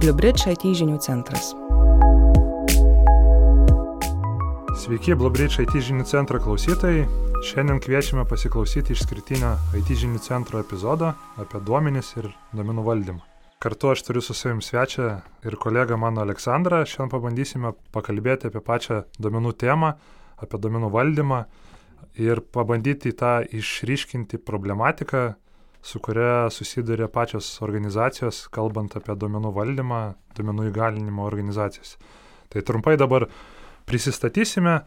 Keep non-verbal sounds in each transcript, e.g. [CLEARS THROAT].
Bliubridge IT žinių centras. Sveiki, Bliubridge IT žinių centro klausytojai. Šiandien kviečiame pasiklausyti išskirtinio IT žinių centro epizodo apie duomenis ir duomenų valdymą. Kartu aš turiu su savim svečią ir kolegą mano Aleksandrą. Šiandien pabandysime pakalbėti apie pačią duomenų temą, apie duomenų valdymą ir pabandyti tą išryškinti problematiką, su kuria susiduria pačios organizacijos, kalbant apie duomenų valdymą, duomenų įgalinimo organizacijas. Tai trumpai dabar prisistatysime.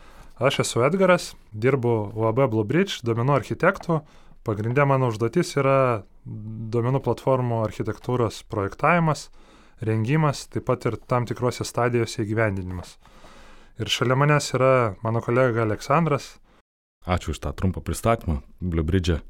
Aš esu Edgaras, dirbu UAB Bluebridge, duomenų architektų. Pagrindė mano užduotis yra duomenų platformų architektūros projektavimas, rengimas, taip pat ir tam tikrose stadijose įgyvendinimas. Ir šalia manęs yra mano kolega Aleksandras. Ačiū už tą trumpą pristatymą. Bluebridge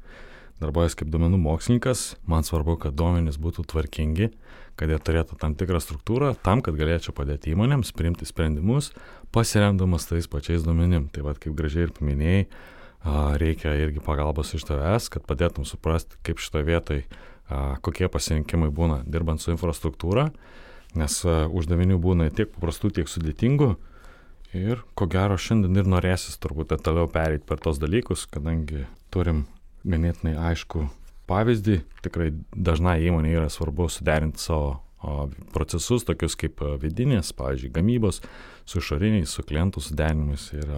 darbuojas kaip duomenų mokslininkas, man svarbu, kad duomenys būtų tvarkingi, kad jie turėtų tam tikrą struktūrą, tam, kad galėčiau padėti įmonėms priimti sprendimus, pasiremdamas tais pačiais duomenim. Tai vad, kaip gražiai ir paminėjai, reikia irgi pagalbos iš tavęs, kad padėtum suprasti, kaip šitoje vietoje, kokie pasirinkimai būna dirbant su infrastruktūra, nes uždavinių būna tiek paprastų, tiek sudėtingų. Ir ko gero šiandien ir norėsis turbūt toliau pereiti per tos dalykus, kadangi turim ganėtinai aišku pavyzdį. Tikrai dažnai įmonė yra svarbu suderinti savo procesus, tokius kaip vidinės, pavyzdžiui, gamybos, su išoriniais, su klientų suderinimis ir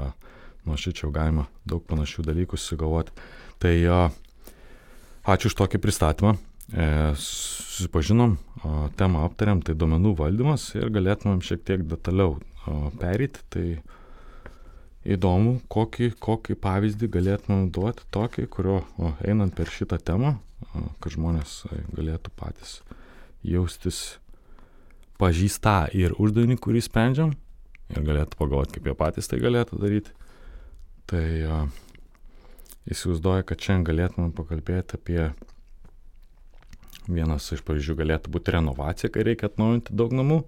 nuo šičiau galima daug panašių dalykų sugalvoti. Tai ačiū už tokį pristatymą. E, susipažinom, temą aptariam, tai duomenų valdymas ir galėtumėm šiek tiek detaliau perėti. Tai įdomu, kokį, kokį pavyzdį galėtumėm duoti tokį, kurio o, einant per šitą temą, o, kad žmonės galėtų patys jaustis pažįstą ir uždavinį, kurį sprendžiam ir galėtų pagalvoti, kaip jie patys tai galėtų daryti. Tai o, įsivaizduoju, kad šiandien galėtumėm pakalbėti apie vienas iš pavyzdžių galėtų būti renovacija, kai reikia atnaujinti daug namų.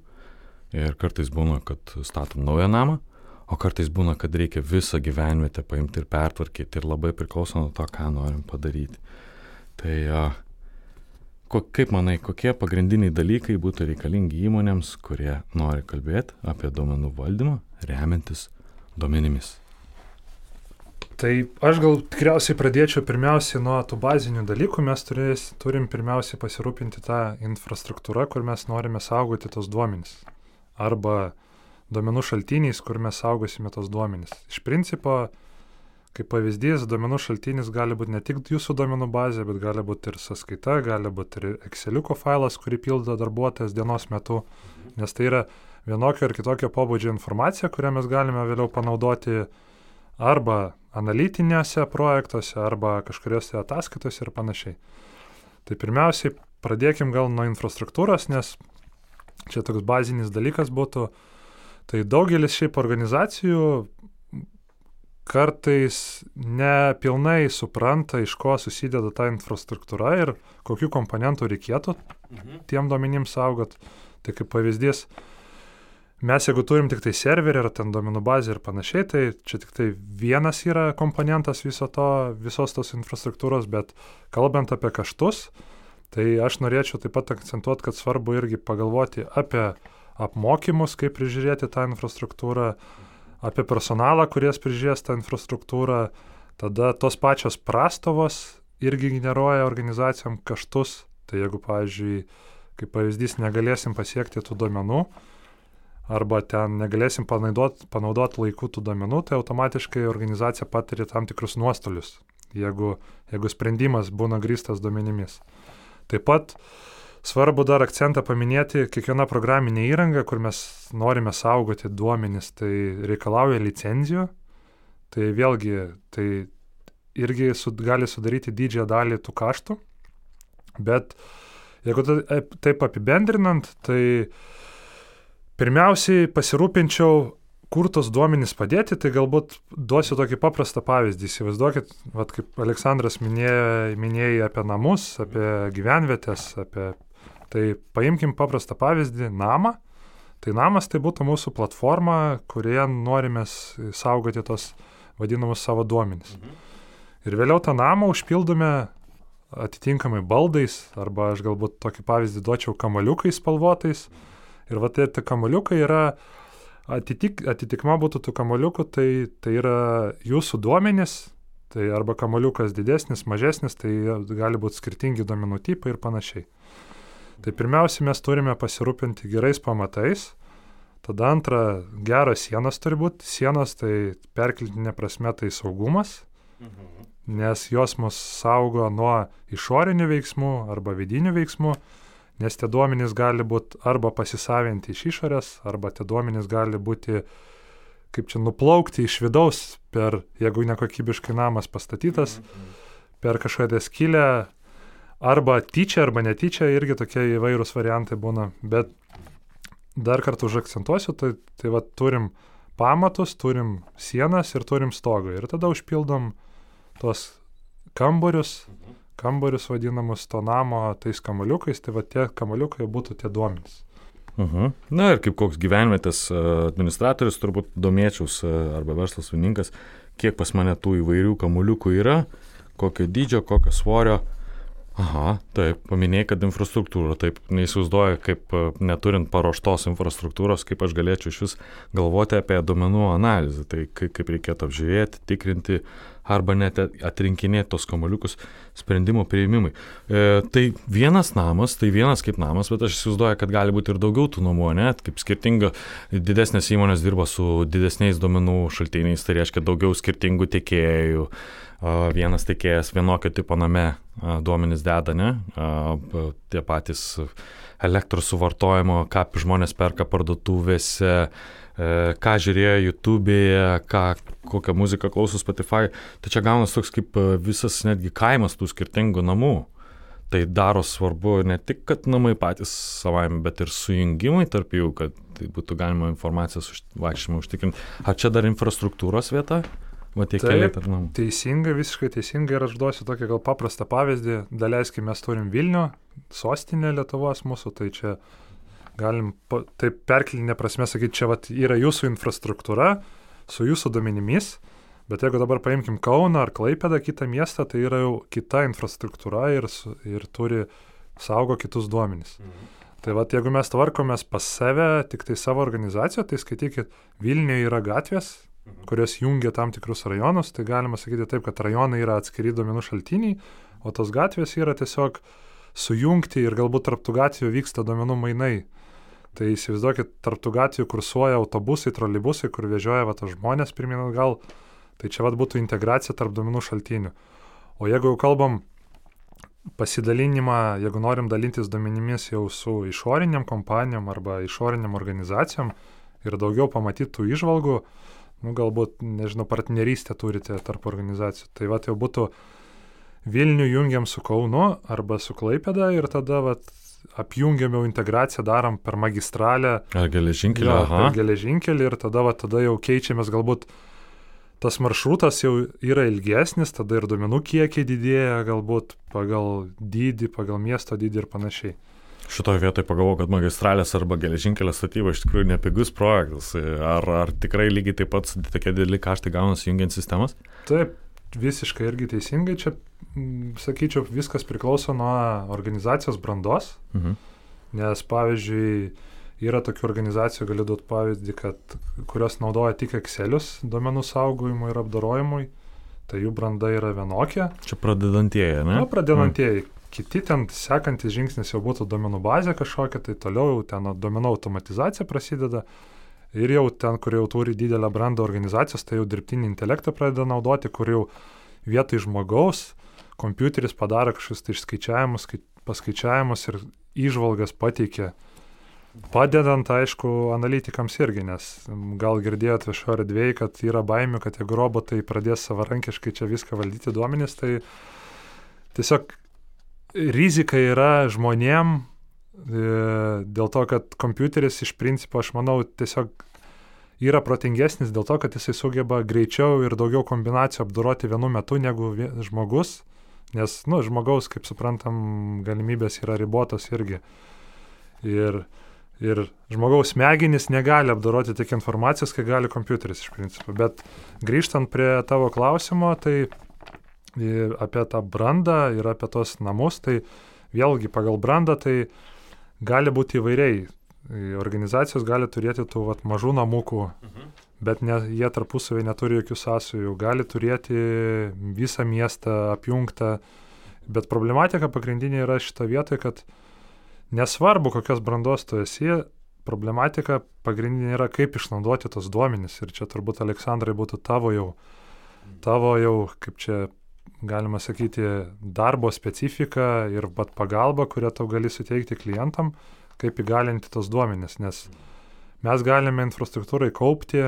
Ir kartais būna, kad statom naują namą, o kartais būna, kad reikia visą gyvenvietę paimti ir pertvarkyti ir labai priklauso nuo to, ką norim padaryti. Tai ko, kaip manai, kokie pagrindiniai dalykai būtų reikalingi įmonėms, kurie nori kalbėti apie duomenų valdymą, remiantis duomenimis? Tai aš gal tikriausiai pradėčiau pirmiausiai nuo tų bazinių dalykų. Mes turės, turim pirmiausiai pasirūpinti tą infrastruktūrą, kur mes norime saugoti tos duomenys. Arba uh, duomenų šaltiniais, kur mes saugosime tos duomenys. Iš principo, kaip pavyzdys, duomenų šaltinis gali būti ne tik jūsų duomenų bazė, bet gali būti ir sąskaita, gali būti ir Exceliuko failas, kurį pildo darbuotojas dienos metu, nes tai yra vienokio ir kitokio pobūdžio informacija, kurią mes galime vėliau panaudoti arba analitiniuose projektuose, arba kažkuriuose ataskaitose ir panašiai. Tai pirmiausiai pradėkim gal nuo infrastruktūros, nes čia toks bazinis dalykas būtų, uh, Tai daugelis šiaip organizacijų kartais nepilnai supranta, iš ko susideda ta infrastruktūra ir kokių komponentų reikėtų mhm. tiem duomenims saugot. Tai kaip pavyzdys, mes jeigu turim tik tai serverį ar ten duomenų bazę ir panašiai, tai čia tik tai vienas yra komponentas viso to, visos tos infrastruktūros, bet kalbant apie kaštus, tai aš norėčiau taip pat akcentuoti, kad svarbu irgi pagalvoti apie apmokymus, kaip prižiūrėti tą infrastruktūrą, apie personalą, kuris prižiūrės tą infrastruktūrą, tada tos pačios prastovos irgi generuoja organizacijom kaštus. Tai jeigu, pavyzdžiui, kaip pavyzdys, negalėsim pasiekti tų duomenų, arba ten negalėsim panaudoti panaudot laikų tų duomenų, tai automatiškai organizacija patiria tam tikrus nuostolius, jeigu, jeigu sprendimas būna grįstas duomenimis. Taip pat uh, Svarbu dar akcentą paminėti, kiekviena programinė įranga, kur mes norime saugoti duomenis, tai reikalauja licenzijų. Tai vėlgi, tai irgi su, gali sudaryti didžiąją dalį tų kaštų. Bet jeigu taip apibendrinant, tai pirmiausiai pasirūpinčiau kur tos duomenys padėti, tai galbūt duosiu tokį paprastą pavyzdį. Įsivaizduokit, vat, kaip Aleksandras minėjo, minėjai apie namus, apie gyvenvietės, apie Tai paimkim paprastą pavyzdį - namą. Tai namas tai būtų mūsų platforma, kurioje norime saugoti tos vadinamus savo duomenys. Mhm. Ir vėliau tą namą užpildome atitinkamai baldais, arba aš galbūt tokį pavyzdį duočiau kamaliukais spalvotais, Ir va tie, tie kamoliukai yra, atitik, atitikma būtų tų kamoliukų, tai, tai yra jūsų duomenys, tai arba kamoliukas didesnis, mažesnis, tai gali būti skirtingi duomenų tipai ir panašiai. Tai pirmiausia, mes turime pasirūpinti gerais pamatais, tada antra, geros sienos turi būti, sienos tai perkeltinė prasme tai saugumas, mhm. nes jos mus saugo nuo išorinių veiksmų arba vidinių veiksmų, nes tie duomenys gali būti arba pasisavinti iš išorės, arba tie duomenys gali būti, kaip čia, nuplaukti iš vidaus per, jeigu nekokybiškai namas pastatytas, mhm. per kažkokią skylę, arba tyčia, arba netyčia, irgi tokie įvairūs variantai būna. Bet dar kartą užakcentuosiu, tai, tai va turim pamatus, turim sienas ir turim stogą. Ir tada užpildom tuos kambarius, kambarius vadinamus to namo tais kamaliukais, tai va tie kamaliukai būtų tie duomenys. Uh mhm. -huh. Na ir kaip koks gyvenvietės e, administratorius, turbūt domėčiaus e, arba verslo savininkas, kiek pas mane tų įvairių kamuoliukų yra, kokio dydžio, kokio svorio. Aha, taip, paminėjai, kad infrastruktūra, taip, neįsivaizduoju, kaip e, neturint paruoštos infrastruktūros, kaip aš galėčiau iš vis galvoti apie duomenų analizę, tai kaip, kaip reikėtų apžiūrėti, tikrinti, arba net atrinkinėti tos kamoliukus sprendimo prieimimai. E, tai vienas namas, tai vienas kaip namas, bet aš įsivaizduoju, kad gali būti ir daugiau tų namų, net kaip skirtinga, didesnės įmonės dirba su didesniais duomenų šaltiniais, tai reiškia daugiau skirtingų tiekėjų. Vienas tiekėjas vienokio tipo name duomenys deda, ne? Tie patys elektros suvartojimo, ką žmonės perka parduotuvėse, e, ką žiūrėjo YouTube'e, ką, kokią muziką klauso Spotify. Tai čia gaunas toks kaip e, visas netgi kaimas tų skirtingų namų. Tai daro svarbu ne tik, kad namai patys savaime, bet ir sujungimai tarp jų, kad tai būtų galima informacijos vaikščiojimą užtikrinti. Ar čia dar infrastruktūros vieta? Va tie keliai per namą. Teisingai, visiškai teisingai ir aš duosiu tokį gal paprastą pavyzdį. Daleiskim, mes turim Vilnių, sostinė Lietuvos mūsų, tai čia galim taip perkelinė prasme sakyti, čia vat, yra jūsų infrastruktūra su jūsų duomenimis, bet jeigu dabar paimkim Kauną ar Klaipėdą, kitą miestą, tai yra jau kita infrastruktūra ir, ir turi saugo kitus duomenys. Mhm. Tai vad, jeigu mes tvarkomės pas save, tik tai savo organizaciją, tai skaitykit, Vilniuje yra gatvės. Kurios jungia tam tikrus rajonus, tai galima sakyti taip, kad rajonai yra atskiri duomenų šaltiniai, o tos gatvės yra tiesiog uh, sujungti ir galbūt tarptų gatvių vyksta duomenų mainai. Tai įsivaizduokit, tarptų gatvių kursuoja autobusai, trolibusai, kur vežioja va, žmonės pirmin atgal. Tai čia va būtų integracija tarp duomenų šaltinių. O jeigu jau kalbam pasidalinimą, jeigu norim dalintis duomenimis jau su išoriniam kompanijom arba išoriniam organizacijom ir daugiau pamatytų išvalgų, nu, galbūt, nežinau, partnerystę turite tarp organizacijų, tai va jau būtų Vilnių jungiam su Kaunu arba su Klaipėda ir tada vat, apjungiam jau integraciją, darom per magistralę. Ar geležinkelį? Jo, per geležinkelį ir tada, vat, tada jau keičiamės galbūt tas maršrutas jau yra ilgesnis, tada ir duomenų kiekiai didėja, galbūt pagal dydį, pagal miesto dydį ir panašiai. Šitoje vietoje pagalvoju, kad magistralės arba geležinkelio statyba iš tikrųjų nepigus projektas. Ar, ar tikrai lygiai taip pat tokie dideli kaštai gaunasi jungiant sistemas? Taip, visiškai irgi teisingai. Čia, sakyčiau, viskas priklauso nuo organizacijos brandos. Mhm. Nes, pavyzdžiui, yra tokių organizacijų, galiu duoti pavyzdį, kad, kurios naudoja tik Excelius duomenų saugojimui ir apdarojimui. Tai jų branda yra vienokia. Čia pradedantieji, ne? Na, pradedantieji. Mhm. Kiti ten sekantis žingsnis jau būtų duomenų bazė kažkokia, tai toliau jau ten duomenų automatizacija prasideda. Ir jau ten, kur jau turi didelę brandą organizacijos, tai jau dirbtinį intelektą pradeda naudoti, kur jau vietoj žmogaus kompiuteris padaro kažkokius tai išskaičiavimus, paskaičiavimus ir išvalgas pateikia. Padedant, aišku, analitikams irgi, nes gal girdėjot viešo erdvėje, kad yra baimių, kad jeigu robotai pradės savarankiškai čia viską valdyti duomenys, tai tiesiog rizika yra žmonėm E, dėl to, kad kompiuteris iš principo, aš manau, tiesiog yra protingesnis dėl to, kad jisai sugeba greičiau ir daugiau kombinacijų apdoroti vienu metu negu žmogus, nes, nu, žmogaus, kaip suprantam, galimybės yra ribotos irgi. Ir, ir žmogaus smegenys negali apdoroti tiek informacijos, kai gali kompiuteris iš principo. Bet grįžtant prie tavo klausimo, tai apie tą brandą ir apie tos namus, tai vėlgi pagal brandą, tai gali būti įvairiai. Organizacijos gali turėti tų vat, mažų namukų, bet ne, jie tarpusavai neturi jokių sąsajų, gali turėti visą miestą apjungtą, bet problematika pagrindinė yra šito vietoje, kad nesvarbu, kokios brandos tu esi, problematika pagrindinė yra, kaip išnaudoti tos duomenys. Ir čia turbūt, Aleksandrai, būtų tavo jau, tavo jau, kaip čia galima sakyti, darbo specifika ir pat pagalba, kurią tau gali suteikti klientam, kaip įgalinti tos duomenys. Nes mes galime infrastruktūrai kaupti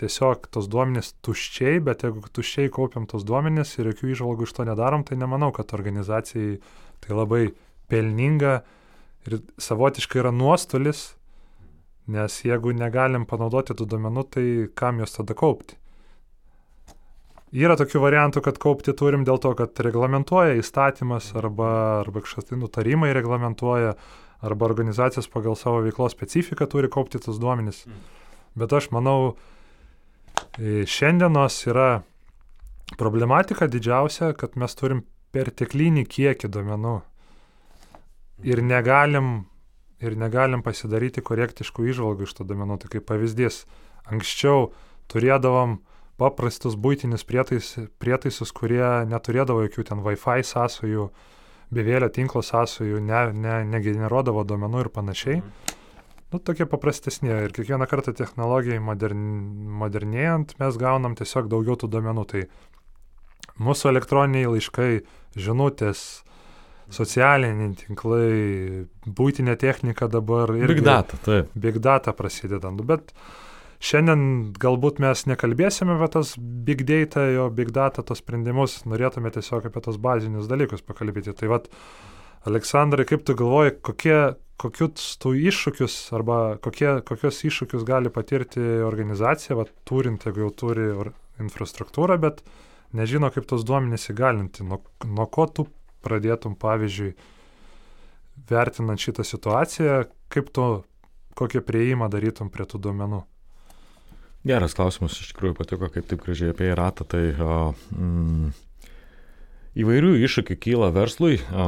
tiesiog tos duomenys tuščiai, bet jeigu tuščiai kaupiam tos duomenys ir jokių išvalgų iš to nedarom, tai nemanau, kad organizacijai tai labai pelninga ir savotiškai yra nuostolis, nes jeigu negalim panaudoti tų duomenų, tai kam juos tada kaupti? Yra tokių variantų, kad kaupti turim dėl to, kad reglamentuoja įstatymas arba, arba kažkas tai nutarimai reglamentuoja, arba organizacijos pagal savo veiklos specifiką turi kaupti tus duomenys. Bet aš manau, e, šiandienos yra problematika didžiausia, kad mes turim perteklinį kiekį duomenų ir negalim, ir negalim pasidaryti korektiškų išvalgų iš tų duomenų. Tai kaip pavyzdys, anksčiau turėdavom paprastus būtinius prietais, prietaisus, kurie neturėdavo jokių ten Wi-Fi sąsajų, bevėlio tinklo sąsajų, ne, ne, negeneruodavo duomenų ir panašiai. Mhm. Nu, tokie paprastesni ir kiekvieną kartą technologijai modern, modernėjant mes gaunam tiesiog daugiau tų duomenų. Tai mūsų elektroniniai laiškai, žinutės, socialiniai tinklai, būtinė technika dabar. Big data, taip. Big data prasideda. Nu, bet uh, Šiandien galbūt mes nekalbėsime apie tas big data, jo big data, tos sprendimus, norėtume tiesiog apie tos bazinius dalykus pakalbėti. Tai vad, Aleksandrai, kaip tu galvoji, kokie, kokius tų iššūkius arba kokie, kokius iššūkius gali patirti organizacija, vat, turint, jeigu jau turi infrastruktūrą, bet nežino, kaip tos duomenys įgalinti. Nuo, nuo ko tu pradėtum, pavyzdžiui, vertinant šitą situaciją, kaip tu, kokią prieimą darytum prie tų duomenų? Geras klausimas, iš tikrųjų patiko, kaip taip gražiai apie ratą. Tai mm, įvairių iššūkių kyla verslui. O,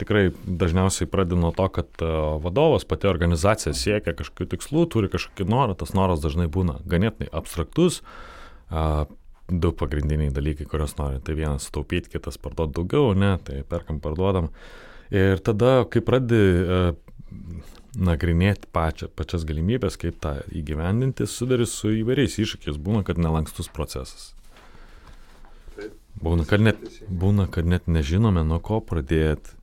tikrai dažniausiai pradeda nuo to, kad o, vadovas, pati organizacija siekia kažkokių tikslų, turi kažkokį norą, tas noras dažnai būna ganėtinai abstraktus. O, du pagrindiniai dalykai, kuriuos nori. Tai vienas sutaupyti, kitas parduoti daugiau, ne, tai perkam, parduodam. Ir tada, kai pradedi nagrinėti pačią, pačias galimybės, kaip tą įgyvendinti, sudari su įvairiais iššūkiais. Būna, kad nelankstus procesas. Būna kad, net, būna, kad net nežinome, nuo ko pradėti.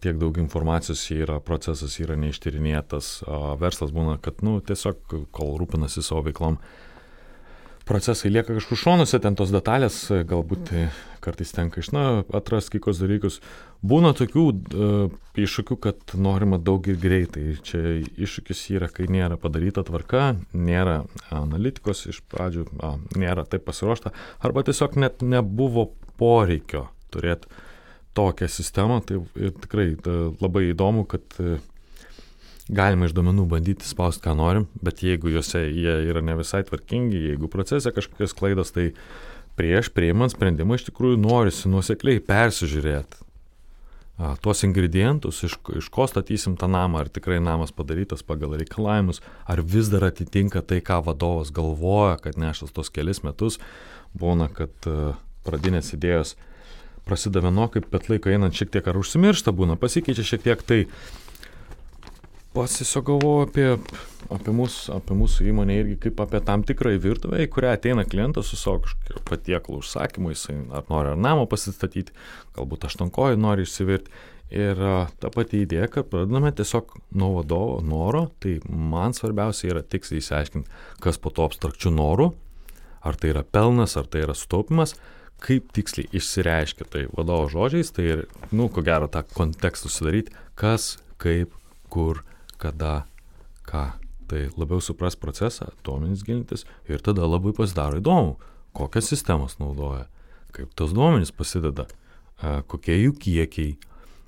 Tiek daug informacijos yra, procesas yra neištyrinėtas, verslas būna, kad nu, tiesiog kol rūpinasi savo veiklom, procesai lieka kažkur šonuose, ten tos detalės, galbūt kartais tenka iš, na, atrasti kai kurios dalykus. Būna tokių uh, iššūkių, kad norima daug ir greitai. Čia iššūkis yra, kai nėra padaryta tvarka, nėra analitikos iš pradžių, a, nėra taip pasiruošta, arba tiesiog net nebuvo poreikio turėti tokią sistemą. Tai tikrai ta, labai įdomu, kad uh, galima iš duomenų bandyti spausti, ką norim, bet jeigu juose jie yra ne visai tvarkingi, jeigu procese kažkokios klaidos, tai prieš priimant sprendimą iš tikrųjų norisi nuosekliai persižiūrėti a, tuos ingredientus, iš, iš ko statysim tą namą, ar tikrai namas padarytas pagal reikalavimus, ar vis dar atitinka tai, ką vadovas galvoja, kad nešas tos kelis metus, būna, kad a, pradinės idėjos prasideda vienokaip, bet laiko einant šiek tiek ar užsimiršta būna, pasikeičia šiek tiek tai pats tiesiog galvoju apie, apie, mūsų, apie mūsų įmonę irgi kaip apie tam tikrą virtuvę, į kurią ateina klientas su savo kažkokiu patiekalu užsakymu, jisai ar nori ar namą pasistatyti, galbūt aštankoji nori išsivirti. Ir ta pati idėja, kad pradedame tiesiog nuo vadovo noro, tai man svarbiausia yra tiksliai įsiaiškinti, kas po to abstrakčių norų, ar tai yra pelnas, ar tai yra sutaupimas, kaip tiksliai išsireiškia tai vadovo žodžiais, tai ir, nu, ko gero, tą kontekstą sudaryti, kas, kaip, kur, kada, ką. Tai labiau supras procesą, duomenys gilintis ir tada labai pasidaro įdomu, kokias sistemas naudoja, kaip tos duomenys pasideda, kokie jų kiekiai,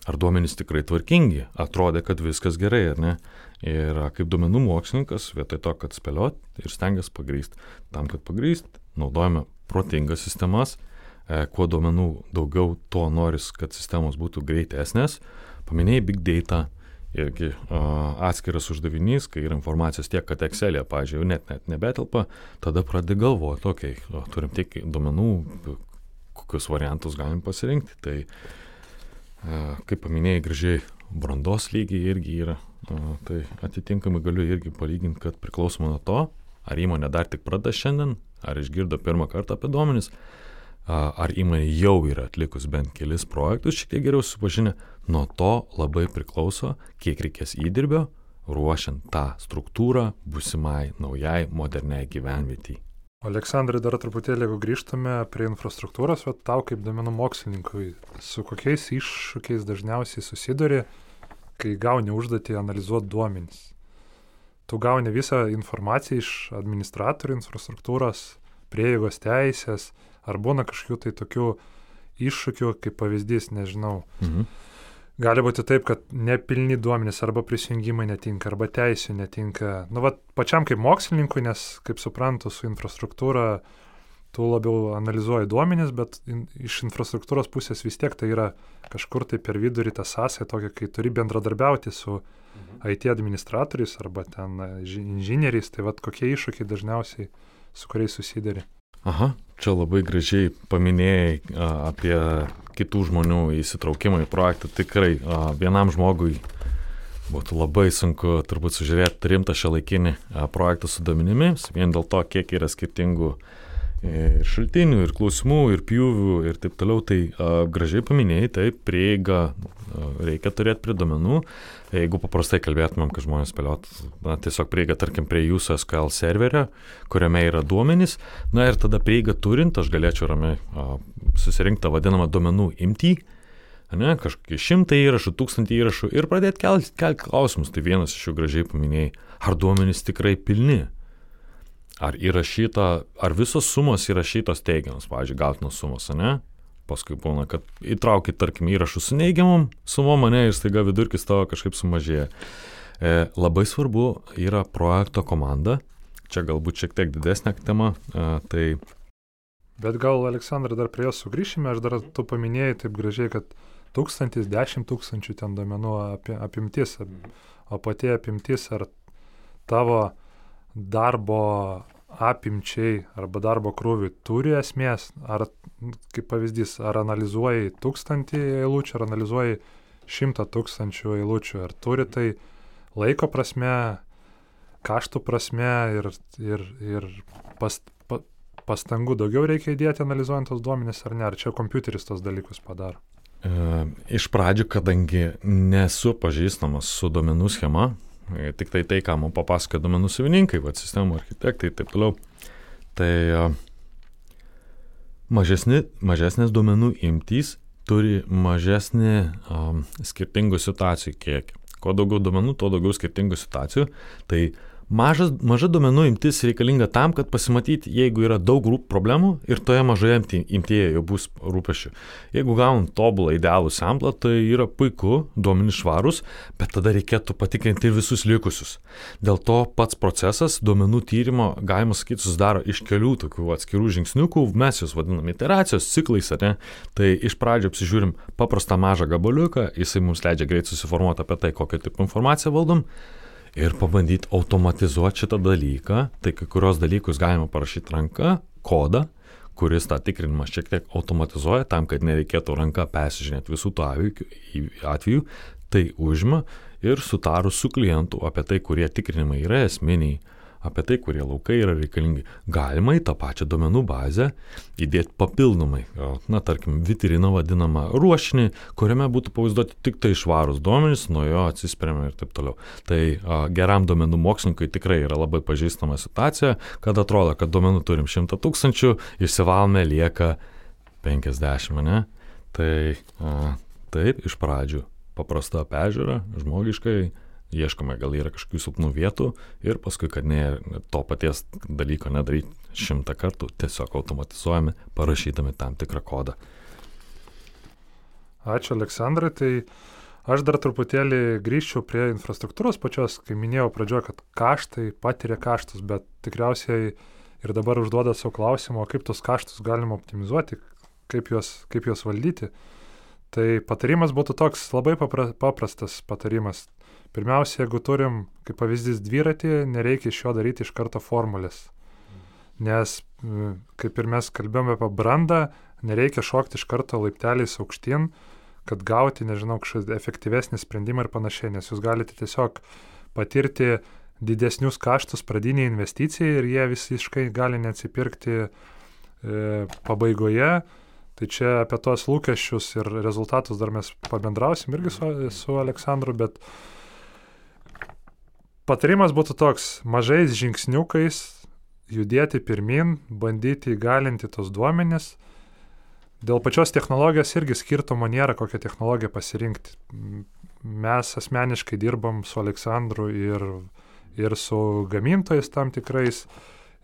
ar duomenys tikrai tvarkingi, atrodė, kad viskas gerai, ar ne. Ir kaip duomenų mokslininkas, vietoj to, kad spėliot ir stengiasi pagrysti, tam, kad pagrysti, naudojame protingas sistemas, kuo duomenų daugiau, tuo noris, kad sistemos būtų greitesnės. Paminėjai big data, irgi atskiras uždavinys, kai yra informacijos tiek, kad Excelė, pažiūrėjau, net, net nebetelpa, tada pradedi galvoti, okei, okay, turim tiek duomenų, kokius variantus galim pasirinkti. Tai, kaip paminėjai, gražiai brandos lygiai irgi yra, tai atitinkamai galiu irgi palyginti, kad priklausomai nuo to, ar įmonė dar tik pradeda šiandien, ar išgirdo pirmą kartą apie duomenis, ar įmonė jau yra atlikus bent kelis projektus, šiek tiek geriau supažinę, nuo to labai priklauso, kiek reikės įdirbio, ruošiant tą struktūrą busimai naujai moderniai gyvenvietiai. Aleksandrai, dar truputėlį, jeigu grįžtume prie infrastruktūros, o tau kaip domenų mokslininkui, su kokiais iššūkiais dažniausiai susiduri, kai gauni užduotį analizuoti duomenys. Tu gauni visą informaciją iš administratorių infrastruktūros, prieigos teisės, Ar būna kažkokių tai tokių iššūkių, kaip pavyzdys, nežinau. Mhm. Gali būti taip, kad nepilni duomenys arba prisijungimai netinka, arba teisų netinka. Nu, va, pačiam kaip mokslininkui, nes, kaip suprantu, su infrastruktūra tu labiau analizuoji duomenys, bet in, iš infrastruktūros pusės vis tiek tai yra kažkur tai per vidurį ta sąsaja tokia, kai turi bendradarbiauti su mhm. IT administratoriais arba ten inžinieriais, tai vad kokie iššūkiai dažniausiai su kuriais susidari. Aha, čia labai gražiai paminėjai a, apie kitų žmonių įsitraukimą į projektą. Tikrai a, vienam žmogui būtų labai sunku turbūt sužiūrėti rimtą šią laikinį projektą su duomenimis, vien dėl to, kiek yra skirtingų ir šaltinių, ir klausimų, ir pjūvių, ir taip toliau. Tai a, gražiai paminėjai, taip, prieiga reikia turėti prie duomenų. Jeigu paprastai kalbėtumėm, kad žmonės spėliot, na, tiesiog prieiga, tarkim, prie jūsų SQL serverio, kuriame yra duomenys, na ir tada prieiga turint, aš galėčiau ramiai susirinkti tą vadinamą duomenų imtį, ne, kažkokį šimtą įrašų, tūkstantį įrašų ir pradėti kelti kel klausimus. Tai vienas iš jų gražiai paminėjai, ar duomenys tikrai pilni, ar įrašyta, ar visos sumos įrašytos teigiamas, pavyzdžiui, gautinos sumos, ne? paskui būna, kad įtrauki, tarkim, įrašus su neigiamom sumom, mane ir staiga vidurkis tavo kažkaip sumažėja. E, labai svarbu yra projekto komanda, čia galbūt šiek tiek didesnė tema, e, tai... Bet gal, Aleksandrai, dar prie jos sugrįšime, aš dar tu paminėjai taip gražiai, kad tūkstantis, dešimt tūkstančių ten domenų apie, apimtis, o pati apimtis ar tavo darbo apimčiai arba darbo krūviui turi esmės, ar kaip pavyzdys, ar analizuoji tūkstantį eilučių, ar analizuoji šimtą tūkstančių eilučių, ar turi tai laiko prasme, kaštų prasme ir, ir, ir past, pa, pastangų daugiau reikia įdėti analizuojant tos duomenys ar ne, ar čia kompiuteris tos dalykus padaro. E, iš pradžių, kadangi nesu pažįstamas su duomenų schema, tik tai tai, ką man papasakoja domenų savininkai, va, sistemų architektai ir taip toliau. Tai e, mažesni, mažesnės duomenų imtys turi mažesnį um, skirtingų situacijų kiekį. Kuo daugiau duomenų, tuo daugiau skirtingų situacijų. Tai Mažas, maža duomenų imtis reikalinga tam, kad pasimatyti, jeigu yra daug problemų ir toje mažoje imtyje jau bus rūpešių. Jeigu gaun tobulą idealų samplą, tai yra puiku, duomenys švarus, bet tada reikėtų patikrinti ir visus likusius. Dėl to pats procesas duomenų tyrimo, galima sakyti, susidaro iš kelių tokių atskirų žingsniukų, mes juos vadiname iteracijos ciklais, ar ne? Tai iš pradžio apsižiūrim paprastą mažą gabaliuką, jisai mums leidžia greit susiformuoti apie tai, kokią tipo informaciją valdom ir pabandyti automatizuoti šitą dalyką. Tai kai kurios dalykus galima parašyti ranka, kodą, kuris tą tikrinimą šiek tiek automatizuoja tam, kad nereikėtų ranka persižinėti visų tų atvejų, tai užima ir sutarus su klientu apie tai, kurie tikrinimai yra esminiai apie tai, kurie laukai yra reikalingi. Galima į tą pačią duomenų bazę įdėti papildomai, na, tarkim, vitriną vadinamą ruošinį, kuriame būtų pavaizduoti tik tai švarūs duomenys, nuo jo atsispiriame ir taip toliau. Tai a, geram duomenų mokslininkui tikrai yra labai pažįstama situacija, kad atrodo, kad duomenų turim 100 tūkstančių, išsivalome lieka 50, ne? Tai a, taip, iš pradžių paprasta pežiūra, žmogiškai ieškome, gal yra kažkokių silpnų vietų ir paskui, kad ne, to paties dalyko nedaryti šimtą kartų, tiesiog automatizuojame, parašydami tam tikrą kodą. Ačiū, Aleksandrai. Tai aš dar truputėlį grįžčiau prie infrastruktūros pačios, kai minėjau pradžioje, kad kaštai patiria kaštus, bet tikriausiai ir dabar užduoda savo klausimą, kaip tos kaštus galima optimizuoti, kaip juos, kaip juos valdyti. Tai patarimas būtų toks labai papra, paprastas patarimas Pirmiausia, jeigu turim, kaip pavyzdys, dviratį, nereikia iš jo daryti iš karto formulės. Nes, kaip ir mes kalbėjome apie brandą, nereikia šokti iš karto laipteliais aukštyn, kad gauti, nežinau, kažkokį efektyvesnį sprendimą ir panašiai, nes jūs galite tiesiog patirti didesnius kaštus pradiniai investicijai ir jie visiškai gali neatsipirkti e, pabaigoje. Tai čia apie tos lūkesčius ir rezultatus dar mes pabendrausim irgi su, su Aleksandru, bet patarimas būtų toks - mažais žingsniukais judėti pirmin, bandyti įgalinti tos duomenis, Dėl pačios technologijos irgi skirtumo nėra, kokią technologiją pasirinkti. Mes asmeniškai dirbam su Aleksandru ir, ir su gamintojais tam tikrais,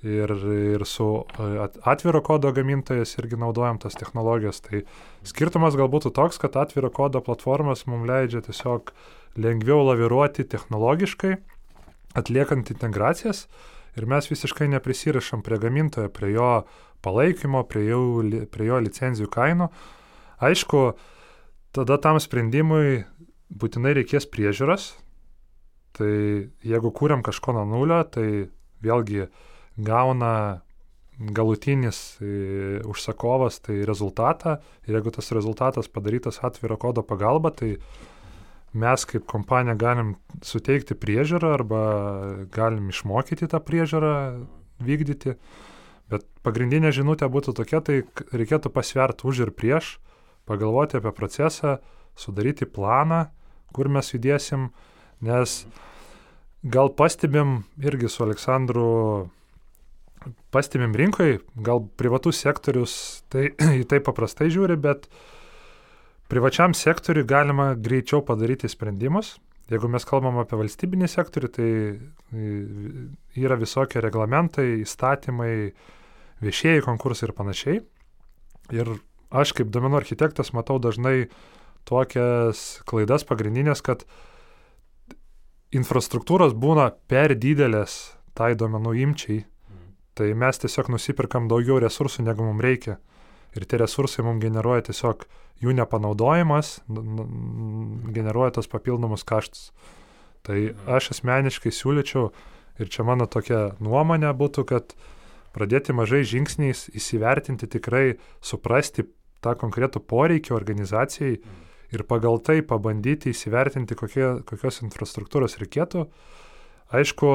ir, ir su e, atviro kodo gamintojais irgi naudojam tas technologijas. Tai skirtumas galbūt toks, kad atviro kodo platformas mums leidžia tiesiog lengviau laviruoti technologiškai, atliekant integracijas ir mes visiškai neprisirišam prie gamintojo, prie jo palaikymo, prie jo, prie jo licenzijų kainų. Aišku, tada tam sprendimui būtinai reikės priežiūros. Tai jeigu kūriam kažko nuo nulio, tai vėlgi gauna galutinis e, užsakovas tai rezultatą jeigu tas rezultatas padarytas atviro kodo pagalba, tai mes kaip kompanija galim suteikti priežiūrą arba galim išmokyti tą priežiūrą vykdyti. Bet pagrindinė žinutė būtų tokia, tai reikėtų pasverti už ir prieš, pagalvoti apie procesą, sudaryti planą, kur mes judėsim, nes gal pastebim irgi su Aleksandru, pastebim rinkoje, gal privatus sektorius tai, [CLEARS THROAT] į tai paprastai žiūri, bet privačiam sektoriui galima greičiau padaryti sprendimus. Jeigu mes kalbam apie valstybinį sektorių, tai yra visokie reglamentai, įstatymai, viešieji konkursai ir panašiai. Ir aš kaip domenų architektas matau dažnai tokias klaidas pagrindinės, kad infrastruktūros būna per didelės tai domenų imčiai, tai mes tiesiog nusipirkam daugiau resursų, negu mums reikia. Ir tie resursai mums generuoja tiesiog jų nepanaudojimas, generuoja tos papildomus kaštus. Tai aš asmeniškai siūlyčiau, ir čia mano tokia nuomonė būtų, kad pradėti mažais žingsniais įsivertinti tikrai, suprasti tą konkretų poreikį organizacijai ir pagal tai pabandyti įsivertinti, kokie, kokios infrastruktūros reikėtų. Aišku,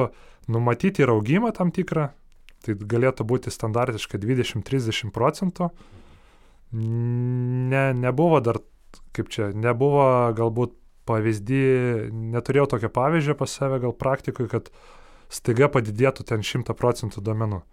numatyti ir augimą tam tikrą, tai galėtų būti standartiškai 20-30 procentų. Ne, nebuvo dar, kaip čia, nebuvo galbūt pavyzdį, neturėjau tokio pavyzdžio pas save gal praktikui, kad staiga padidėtų ten 100 procentų domenų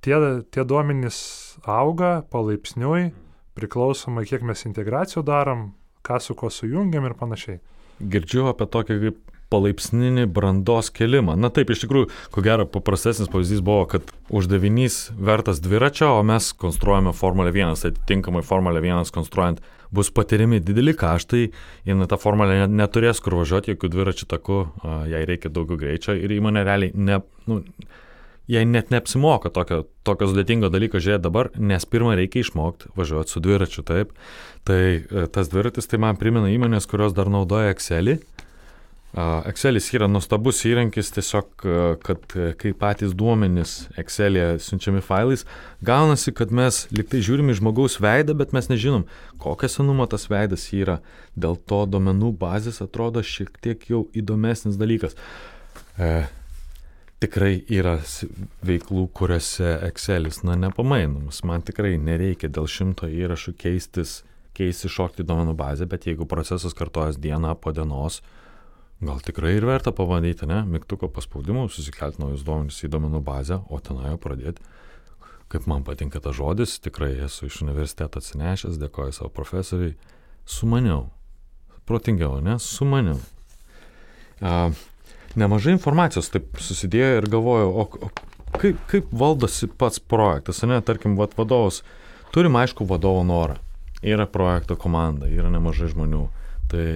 tie, tie duomenys auga palaipsniui, priklausomai kiek mes integracijų darom, ką su kuo sujungiam ir panašiai. Girdžiu apie tokį kaip palaipsninį brandos kelimą. Na taip, iš tikrųjų, ko gero paprastesnis pavyzdys buvo, kad uždavinys vertas dviračio, o mes konstruojame Formulę 1, tai tinkamai Formulę 1 konstruojant bus patiriami dideli kaštai, jinai tą formulę neturės kur važiuoti, jokių dviračių takų, jai reikia daugiau greičio ir įmonė realiai ne, nu, jai net neapsimoka tokio, tokio sudėtingo dalyko žiūrėti dabar, nes pirmą reikia išmokti važiuoti su dviračiu, taip. Tai e, tas dviratis tai man primena įmonės, kurios dar naudoja Excelį. Excelis yra nuostabus įrankis, tiesiog, e, kad e, kai patys duomenys Excelėje siunčiami failais, gaunasi, kad mes liktai žiūrime žmogaus veidą, bet mes nežinom, kokią senumą tas veidas yra. Dėl to duomenų bazės atrodo šiek tiek jau įdomesnis dalykas tikrai yra veiklų, kuriuose Excelis, na, nepamainomas. Man tikrai nereikia dėl šimto įrašų keistis, keisti šokti duomenų bazę, bet jeigu procesas kartojas dieną po dienos, gal tikrai ir verta pabandyti, ne, mygtuko paspaudimu, susikelti naujus duomenys į duomenų bazę, o tenai jau pradėti. Kaip man patinka tas žodis, tikrai esu iš universiteto atsinešęs, dėkoju savo profesoriai, sumaniau, protingiau, ne, sumaniau. Uh, nemažai informacijos taip susidėjo ir galvojau, o, o kaip, kaip valdosi pats projektas, ne, tarkim, vat, vadovas, turim aišku vadovo norą, yra projekto komanda, yra nemažai žmonių, tai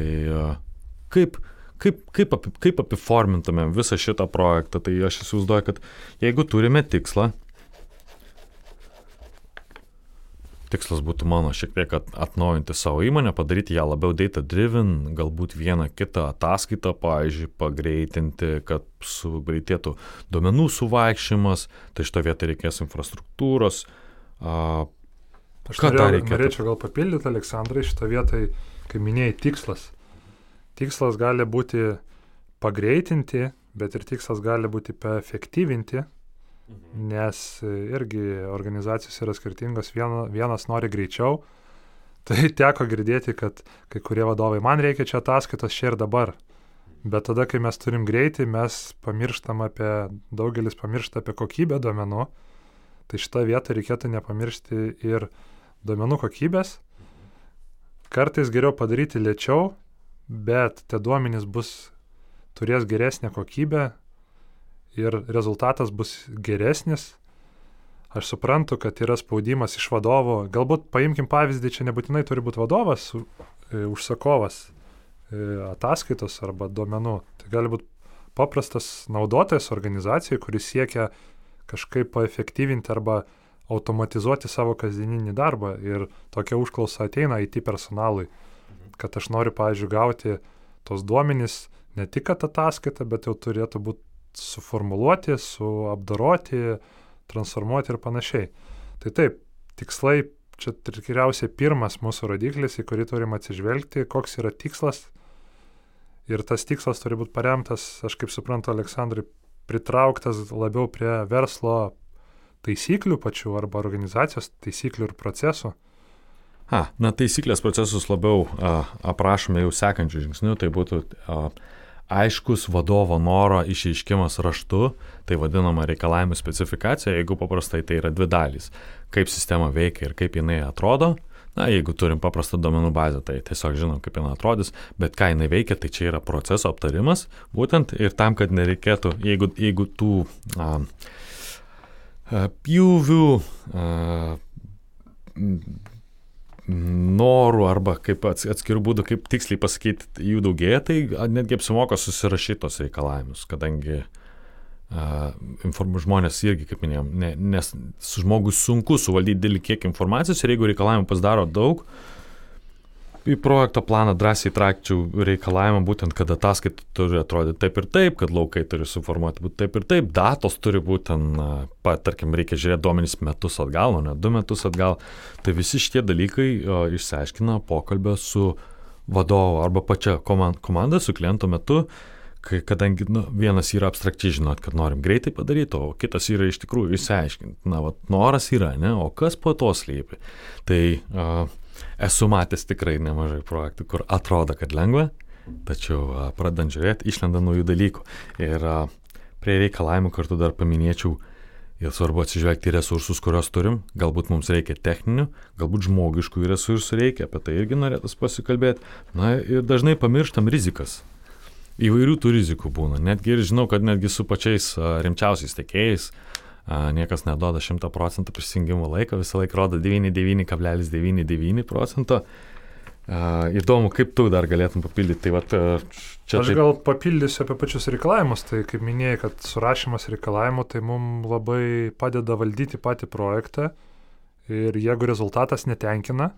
kaip, kaip, kaip, api, kaip apiformintumėm visą šitą projektą, tai aš įsivaizduoju, kad jeigu turime tikslą, tikslas būtų mano šiek tiek atnaujinti savo įmonę, padaryti ją labiau data driven, galbūt vieną kitą ataskaitą, pavyzdžiui, pagreitinti, kad sugreitėtų duomenų suvaikščiojimas, tai šito vietoj reikės infrastruktūros. A, Aš norėjau, norėčiau gal papildyti, Aleksandrai, šitą vietą, kai minėjai tikslas. Tikslas gali būti pagreitinti, bet ir tikslas gali būti paefektyvinti, mhm. nes irgi organizacijos yra skirtingos, Viena, vienas nori greičiau. [LAUGHS] Tai teko girdėti, kad kai kurie vadovai, man reikia čia ataskaitos čia ir dabar. Bet tada, kai mes turim greitį, mes pamirštam apie, daugelis pamiršta apie kokybę duomenų. Tai šitą vietą reikėtų nepamiršti ir duomenų kokybės. Kartais geriau padaryti lėčiau, bet tie duomenys bus turės geresnę kokybę ir rezultatas bus geresnis. Aš suprantu, kad yra spaudimas iš vadovo. Galbūt paimkim pavyzdį, čia nebūtinai turi būti vadovas, e, užsakovas e, ataskaitos arba duomenų. Tai gali būti paprastas naudotojas organizacijai, kuris siekia kažkaip paefektyvinti arba automatizuoti savo kasdieninį darbą. Ir tokia užklausa ateina IT personalui, kad aš noriu, pavyzdžiui, gauti tos duomenys ne tik ataskaita, bet jau turėtų būti suformuluoti, suapdoroti, transformuoti ir panašiai. Tai taip, tikslai čia tikriausiai pirmas mūsų rodiklis, į kurį turim atsižvelgti, koks yra tikslas. Ir tas tikslas turi būti paremtas, aš kaip suprantu, Aleksandrai, pritrauktas labiau prie verslo taisyklių pačių arba organizacijos taisyklių ir procesų. A, na, taisyklės procesus labiau a, aprašome jau sekančių žingsnių, tai būtų a, aiškus vadovo noro išreiškimas raštu, tai vadinama reikalavimų specifikacija, jeigu paprastai tai yra dvi dalys. Kaip sistema veikia ir kaip jinai atrodo. Na, jeigu turim paprastą duomenų bazę, tai tiesiog žinom, kaip jinai atrodys, bet ką jinai veikia, tai čia yra proceso aptarimas, būtent ir tam, kad nereikėtų, jeigu, jeigu tų a, a, pjūvių, a, norų arba kaip atskirų būdų, kaip tiksliai pasakyti, jų daugėja, tai netgi apsimoka susirašyti tos reikalavimus, kadangi uh, inform, žmonės irgi, kaip minėjom, ne, nes žmogus sunku suvaldyti didelį kiekį informacijos ir jeigu reikalavimų pasidaro daug, uh, į projekto planą drąsiai trakčiau reikalavimą būtent, kad ataskaita turi atrodyti taip ir taip, kad laukai turi suformuoti būti taip ir taip, datos turi būti ten, pa, tarkim, reikia žiūrėti duomenys metus atgal, o ne du metus atgal. Tai visi šitie dalykai o, išsiaiškina pokalbio su vadovu arba pačia komanda, su kliento metu, kai, kadangi nu, vienas yra abstrakčiai žinot, kad norim greitai padaryti, o kitas yra iš tikrųjų išsiaiškinti. Na, vat, noras yra, ne, o kas po to slypi. Tai uh, esu matęs tikrai nemažai projektų, kur atrodo, kad lengva, tačiau pradant žiūrėti, išlenda naujų dalykų. Ir prie reikalavimų kartu dar paminėčiau, ir svarbu atsižvelgti į resursus, kuriuos turim. Galbūt mums reikia techninių, galbūt žmogiškų resursų reikia, apie tai irgi norėtas pasikalbėti. Na ir dažnai pamirštam rizikas. Įvairių tų rizikų būna. Netgi ir žinau, kad netgi su pačiais rimčiausiais tekėjais niekas neduoda 100 procentų prisijungimo laiko, visą laiką rodo 99,99 procento. Įdomu, kaip tu dar galėtum papildyti. Tai vat, čia Aš taip... gal papildysiu apie pačius reikalavimus. Tai kaip minėjai, kad surašymas reikalavimų tai mums labai padeda valdyti patį projektą. Ir jeigu rezultatas netenkina,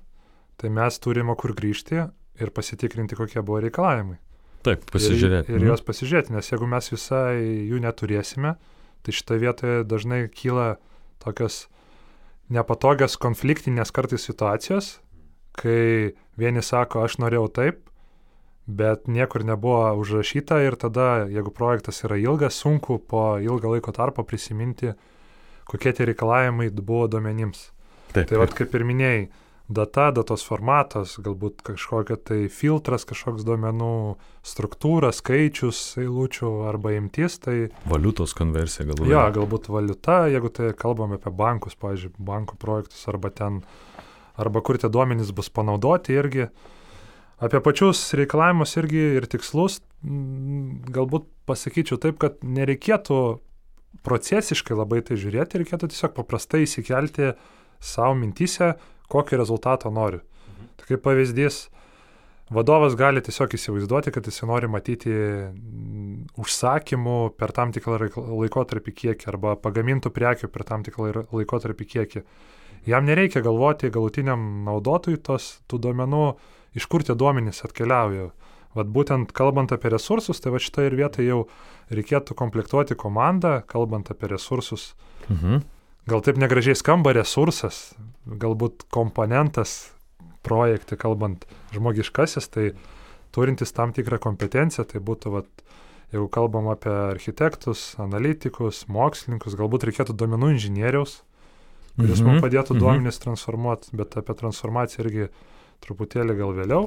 tai mes turime kur grįžti ir pasitikrinti, kokie buvo reikalavimai. Taip, pasižiūrėti. Ir, ir juos pasižiūrėti, nes jeigu mes visai jų neturėsime, uh, Tai šitoje vietoje dažnai kyla tokios nepatogios konfliktinės kartais situacijos, kai vieni sako, aš norėjau taip, bet niekur nebuvo užrašyta ir tada, jeigu projektas yra ilgas, sunku po ilgą laiko tarpą prisiminti, kokie tie reikalavimai buvo duomenims. Taip, tai vad kaip ir minėjai, data, datos formatas, galbūt kažkokia tai filtras, kažkoks duomenų struktūra, skaičius eilučių arba imtis. Tai... Valiutos konversija galbūt. Jo, galbūt valiuta, jeigu tai kalbame apie bankus, pavyzdžiui, bankų projektus arba ten, arba kur tie duomenys bus panaudoti irgi. Apie pačius reikalavimus irgi ir tikslus, galbūt pasakyčiau taip, kad nereikėtų procesiškai labai tai žiūrėti, reikėtų tiesiog paprastai įsikelti savo mintise, kokio rezultato noriu. Mhm. Tai kaip pavyzdys, vadovas gali tiesiog įsivaizduoti, kad jis nori matyti mm, užsakymų per tam tikrą laikotarpį kiekį arba pagamintų prekių per tam tikrą laikotarpį kiekį. jam nereikia galvoti galutiniam naudotojui tos tų duomenų, iš kur tie duomenys atkeliauja. Vat būtent kalbant apie resursus, tai va šitoje ir vietoje jau reikėtų komplektuoti komandą, kalbant apie resursus. Mhm. Gal taip negražiai skamba resursas, galbūt komponentas projekte, kalbant žmogiškasis, tai turintis tam tikrą kompetenciją, tai būtų, vat, jeigu kalbam apie architektus, analitikus, mokslininkus, galbūt reikėtų duomenų inžinieriaus, kuris Mhm, mums padėtų mhm. duomenis transformuoti, bet apie transformaciją irgi truputėlį gal vėliau,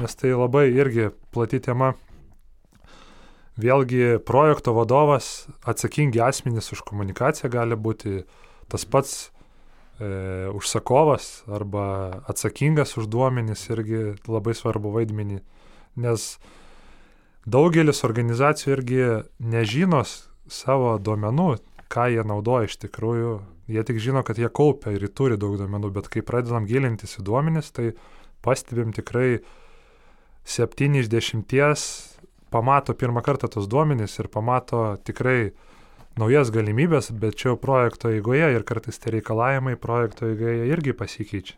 nes tai labai irgi plati tema. Vėlgi projekto vadovas, atsakingi asmenys už komunikaciją gali būti tas pats e, užsakovas arba atsakingas už duomenis irgi labai svarbu vaidmenį, nes daugelis organizacijų irgi nežino s- savo duomenų, ką jie naudoja iš tikrųjų. Jie tik žino, kad jie kaupia ir turi daug duomenų, bet kai pradedam gilintis į duomenis, tai pastebim tikrai 7 iš 10 pamato pirmą kartą tos duomenys ir pamato tikrai naujas galimybės, bet čia projekto eigoje ir kartais tie reikalavimai projekto eigoje irgi pasikeičia.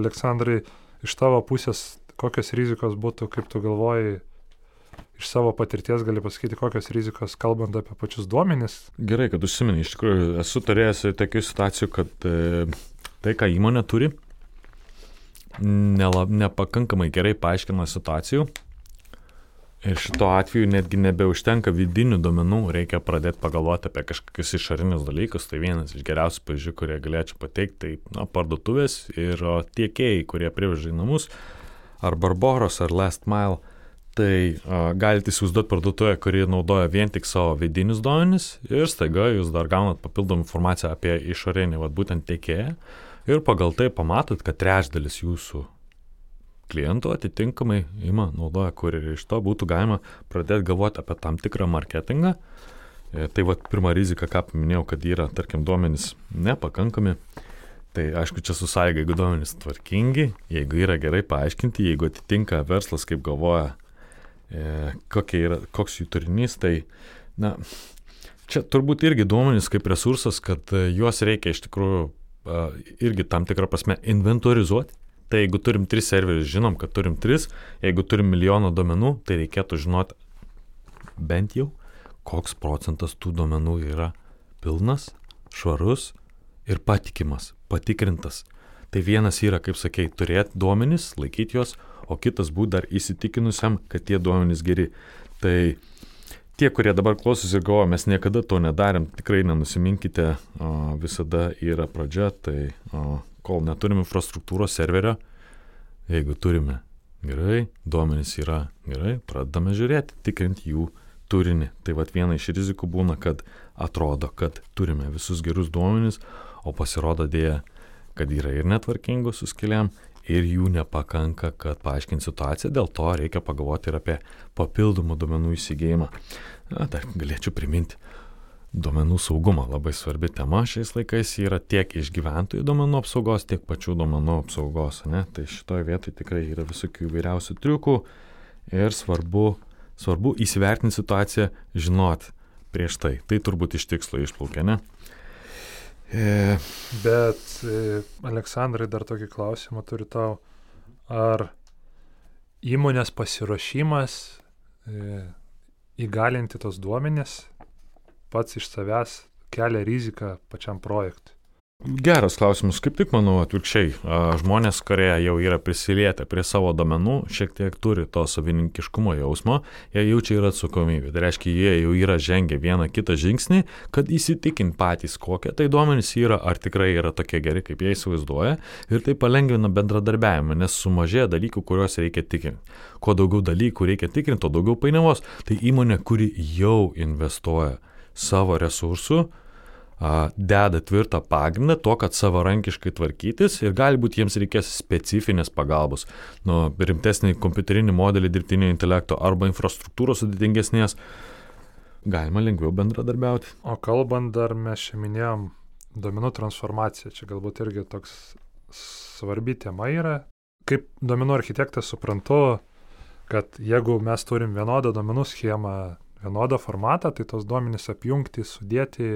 Aleksandrai, iš tavo pusės, kokios rizikos būtų, kaip tu galvoji, iš savo patirties gali pasakyti, kokios rizikos, kalbant apie pačius duomenis. Gerai, kad užsiminai, iš tikrųjų esu turėjęs tokių situacijų, kad e, tai, ką įmonė turi, nela, nepakankamai gerai paaiškina situacijų. Ir šito atveju netgi nebeužtenka vidinių duomenų, reikia pradėti pagalvoti apie kažkokius išorinius dalykus. Tai vienas iš geriausių pavyzdžių, kurie galėčiau pateikti, tai na, parduotuvės ir tiekėjai, kurie priveža į namus, ar Barbaros, ar Last Mile. Tai a, galite įsivaizduoti parduotuvę, kuri naudoja vien tik savo vidinius duomenis ir staiga jūs dar gaunat papildomą informaciją apie išorinį, vad būtent tiekėją. Ir pagal tai pamatot, kad trečdalis jūsų klientų atitinkamai ima, naudoja kurjerį. Iš to būtų galima pradėti galvoti apie tam tikrą marketingą. E, Tai vad pirma rizika, ką paminėjau, kad yra, tarkim, duomenys nepakankami. Tai aišku, čia su sąlyga, jeigu duomenys tvarkingi, jeigu yra gerai paaiškinti, jeigu atitinka verslas, kaip galvoja, e, yra, koks jų turinys, tai, na, čia turbūt irgi duomenys kaip resursas, kad e, juos reikia iš tikrųjų irgi tam tikrą prasme inventorizuoti. Tai jeigu turim tris serverius, žinom, kad turim tris, jeigu turim milijoną duomenų, tai reikėtų žinoti bent jau, koks procentas tų duomenų yra pilnas, švarus ir patikimas, patikrintas. Tai vienas yra, kaip sakei, turėti duomenys, laikyti juos, o kitas būti dar įsitikinusiam, kad tie duomenys geri. Tai tie, kurie dabar klausosi ir galvoja, mes niekada to nedarėm, tikrai nenusiminkite, o, visada yra pradžia, tai o, kol neturim infrastruktūros serverio, jeigu turime gerai, duomenys yra gerai, pradedame žiūrėti, tikrinti jų turinį. Tai vad viena iš rizikų būna, kad atrodo, kad turime visus gerus duomenys, o pasirodo dėja, kad yra ir netvarkingų su skiliam, ir jų nepakanka, kad paaiškinti situaciją, dėl to reikia pagalvoti ir apie papildomų duomenų įsigijimą. Na, dar galėčiau priminti. Duomenų saugumą labai svarbi tema šiais laikais yra tiek iš gyventojų duomenų apsaugos, tiek pačių duomenų apsaugos. Ne? Tai šitoje vietoje tikrai yra visokių įvairiausių triukų ir svarbu, svarbu įsivertinti situaciją, žinot prieš tai. Tai turbūt iš tikslo išplaukia, ne? E, Bet, e, Aleksandrai, dar tokį klausimą turiu tau. Ar įmonės pasiruošimas e, įgalinti tos duomenės pats iš savęs kelia riziką pačiam projektui? Geras klausimas, kaip tik manau atvirkščiai. Žmonės, kurie jau yra prisilietę prie savo domenų, šiek tiek turi to savininkiškumo jausmo, jie jaučia ir atsakomybę. Tai reiškia, jie jau yra žengę vieną kitą žingsnį, kad įsitikint patys, kokie tai duomenys yra, ar tikrai yra tokie geri, kaip jie įsivaizduoja. Ir tai palengvina bendradarbiavimą, nes sumažėja dalykų, kuriuos reikia tikrinti. Kuo daugiau dalykų reikia tikrinti, tuo daugiau painiavos. Tai įmonė, kuri jau investuoja savo resursų, deda tvirtą pagrindą to, kad savarankiškai tvarkytis ir galbūt jiems reikės specifinės pagalbos, nu, rimtesnį kompiuterinį modelį dirbtinio intelekto arba infrastruktūros sudėtingesnės, galima lengviau bendradarbiauti. O kalbant dar mes čia minėjom duomenų transformaciją, čia galbūt irgi toks svarbi tema yra. Kaip duomenų architektas suprantu, kad jeigu mes turim vienodą duomenų schemą, vienodą formatą, tai tos duomenys apjungti, sudėti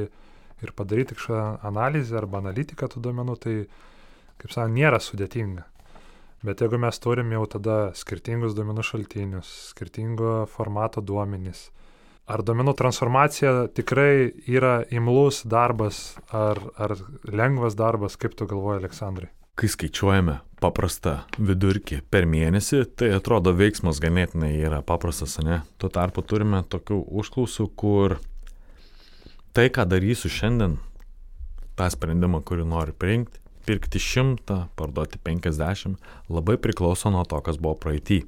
ir padaryti kažkokią analizę arba analitiką tų duomenų, tai, kaip sakant, nėra sudėtinga. Bet jeigu mes turim jau tada skirtingus duomenų šaltinius, skirtingo formato duomenys, ar duomenų transformacija tikrai yra imlus darbas, ar, ar lengvas darbas, kaip tu galvoji, Aleksandrai? Kai skaičiuojame paprastą vidurkį per mėnesį, tai atrodo veiksmas ganėtinai yra paprastas, ne? Tuo tarpu turime tokių užklausų, kur tai, ką darysiu šiandien, tą sprendimą, kurį noriu priimti, pirkti šimtą, parduoti penkiasdešimt, labai priklauso nuo to, kas buvo praeitį.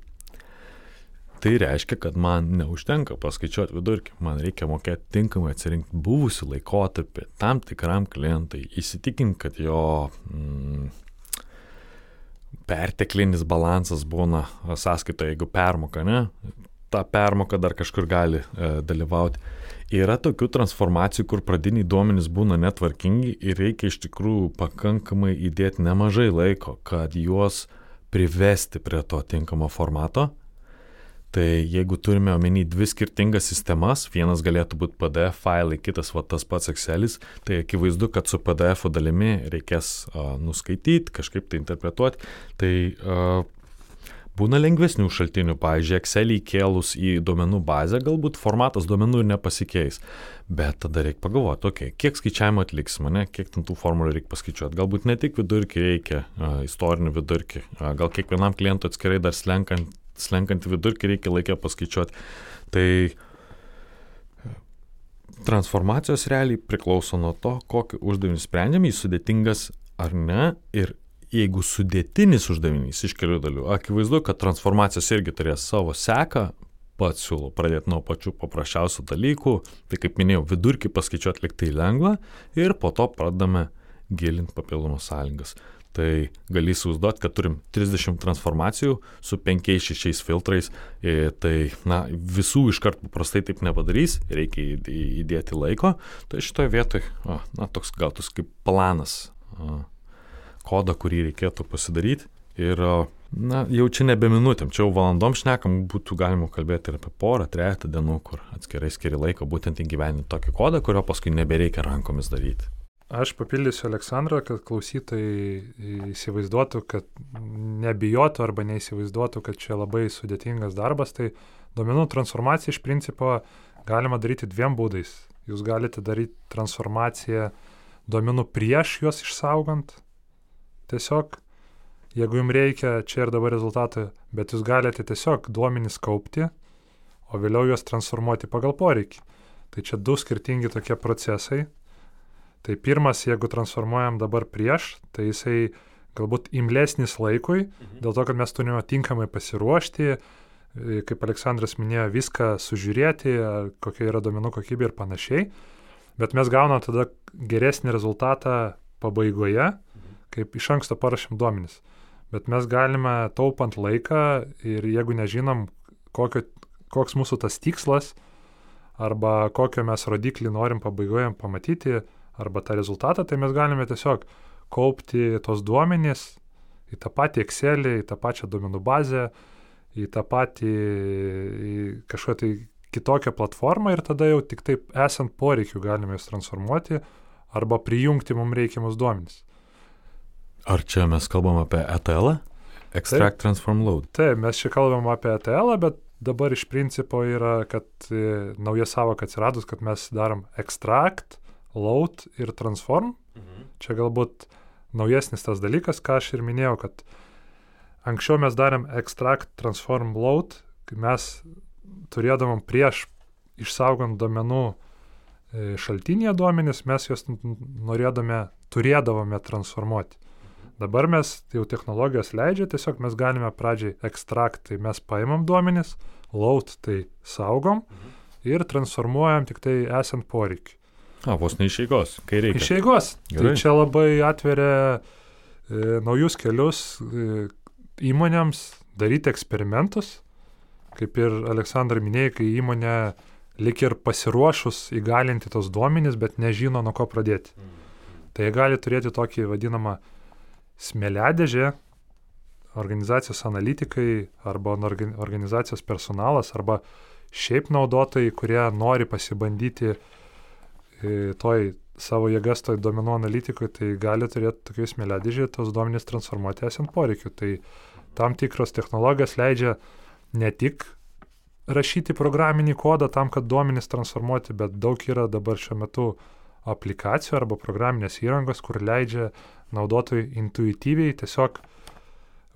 Tai reiškia, kad man neužtenka paskaičiuoti vidurkį, man reikia mokėti tinkamai atsirinkti buvusių laikotarpį tam tikram klientui, įsitikinti, kad jo mm, perteklinis balansas būna sąskaitoje, jeigu permoka, ne, ta permoka dar kažkur gali e, dalyvauti. Yra tokių transformacijų, kur pradiniai duomenys būna netvarkingi ir reikia iš tikrųjų pakankamai įdėti nemažai laiko, kad juos privesti prie to tinkamo formato Tai jeigu turime omeny dvi skirtingas sistemas, vienas galėtų būti PDF failai, kitas va tas pats Excelis, tai akivaizdu, kad su PDF dalimi reikės uh, nuskaityti, kažkaip tai interpretuoti. Tai uh, būna lengvesnių šaltinių, pavyzdžiui, Excelį įkėlus į duomenų bazę, galbūt formatas duomenų ir nepasikeis. Bet tada reikia pagalvoti, okay, kiek skaičiavimo atliks mane, kiek tų formulių reikia paskaičiuoti. Galbūt ne tik vidurkį reikia, uh, istorinį vidurkį, uh, gal kiekvienam klientui atskirai dar slenkant slenkantį vidurkį reikia laikę paskaičiuoti. Tai transformacijos realiai priklauso nuo to, kokį uždavinį sprendžiame, jis sudėtingas ar ne. Ir jeigu sudėtinis uždavinys iš kelių dalių, akivaizdu, kad transformacijos irgi turės savo seką, pats siūlau pradėti nuo pačių paprasčiausių dalykų, tai kaip minėjau, vidurkį paskaičiuoti liktai lengva ir po to pradame gilinti papildomas sąlygas tai gali įsivaizduoti, kad turim 30 transformacijų su 5-6 filtrais, tai na, visų iškart paprastai taip nepadarys, reikia įdėti laiko, tai šitoje vietoje, na, toks gal toks kaip planas, kodą, kurį reikėtų pasidaryti ir Na, jau čia nebe minutėm, čia jau valandom šnekam, būtų galima kalbėti ir apie porą, trejata dienų, kur atskirai skiri laiko būtent įgyveninti tokį kodą, kurio paskui nebereikia rankomis daryti. Aš papildysiu Aleksandrą, kad klausytojai įsivaizduotų, kad nebijotų arba neįsivaizduotų, kad čia labai sudėtingas darbas. Tai duomenų transformacija iš principo galima daryti dviem būdais. Jūs galite daryti transformaciją duomenų prieš juos išsaugant. Tiesiog, jeigu jums reikia čia ir dabar rezultatą, bet jūs galite tiesiog duomenys kaupti, o vėliau juos transformuoti pagal poreikį. Tai čia du skirtingi tokie procesai Tai pirmas, jeigu transformuojam dabar prieš, tai jisai galbūt imlesnis laikui, mhm. dėl to, kad mes turime tinkamai pasiruošti, e, kaip Aleksandras minėjo, viską sužiūrėti, kokia yra domenų kokybė ir panašiai, bet mes gaunam tada geresnį rezultatą pabaigoje, mhm. kaip iš anksto parašym duomenis. Bet mes galime taupant laiką ir jeigu nežinom, kokio, koks mūsų tas tikslas, arba kokio mes rodiklį norim pabaigoje pamatyti, arba tą rezultatą, tai mes galime tiesiog kaupti tos duomenys į tą patį Excelį, į tą pačią duomenų bazę, į tą patį į kažkokią tai kitokią platformą ir tada jau tik taip esant poreikiu galime juos transformuoti arba prijungti mums reikiamus duomenys. Ar čia mes kalbam apie ETL? Extract, taip, Transform, Load. Taip, mes čia kalbam apie ETL, bet dabar iš principo yra, kad e, nauja savoka atsiradus, kad mes darom extract, load ir transform. Mhm. Čia galbūt naujesnis tas dalykas, ką aš ir minėjau, kad anksčiau mes darėm extract, transform, load, kai mes turėdavom prieš išsaugant domenų e, šaltinėje duomenis, mes juos norėdame, turėdavome transformuoti. Mhm. Dabar mes, jau technologijos leidžia, tiesiog mes galime pradžiai ekstrakt, tai mes paimam duomenis, load tai saugom mhm. ir transformuojam tik tai esant poreikiu. A, vos neišeigos, kai reikia. Išeigos. Tai čia labai atveria e, naujus kelius e, įmonėms daryti eksperimentus. Kaip ir Aleksandra minėjai, kai įmonė lik ir pasiruošus įgalinti tos duomenys, bet nežino, nuo ko pradėti. Tai jie gali turėti tokį vadinamą smėliadėžę, organizacijos analitikai arba organizacijos personalas arba šiaip naudotojai, kurie nori pasibandyti uh, toj savo jėgas toj duomenų analitikui, tai gali turėti tokius smėlėdėžį tos duomenys transformuoti esant poreikiu. Tai tam tikros technologijos leidžia ne tik rašyti programinį kodą tam, kad duomenys transformuoti, bet daug yra dabar šiuo metu aplikacijų arba programinės įrangos, kur leidžia naudotojui intuityviai tiesiog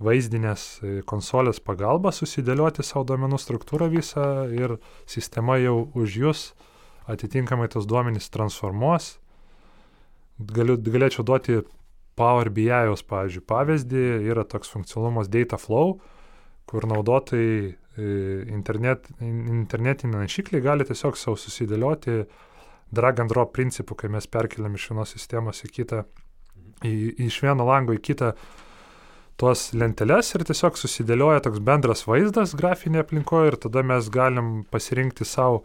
vaizdinės konsolės pagalba susidėlioti savo duomenų struktūrą visą ir sistema jau už jūs atitinkamai tos duomenys transformuos. Galiu, galėčiau duoti Power BI'aus, pavyzdžiui, pavyzdį, yra toks funkcionalumas Data Flow, kur naudotojai internet, internetinį našiklį gali tiesiog savo susidėlioti drag and drop principų, kai mes perkeliam iš vienos sistemos į kitą, į, iš vieno lango į kitą tuos lenteles ir tiesiog susidėlioja toks bendras vaizdas grafinėje aplinkoje ir tada mes galim pasirinkti savo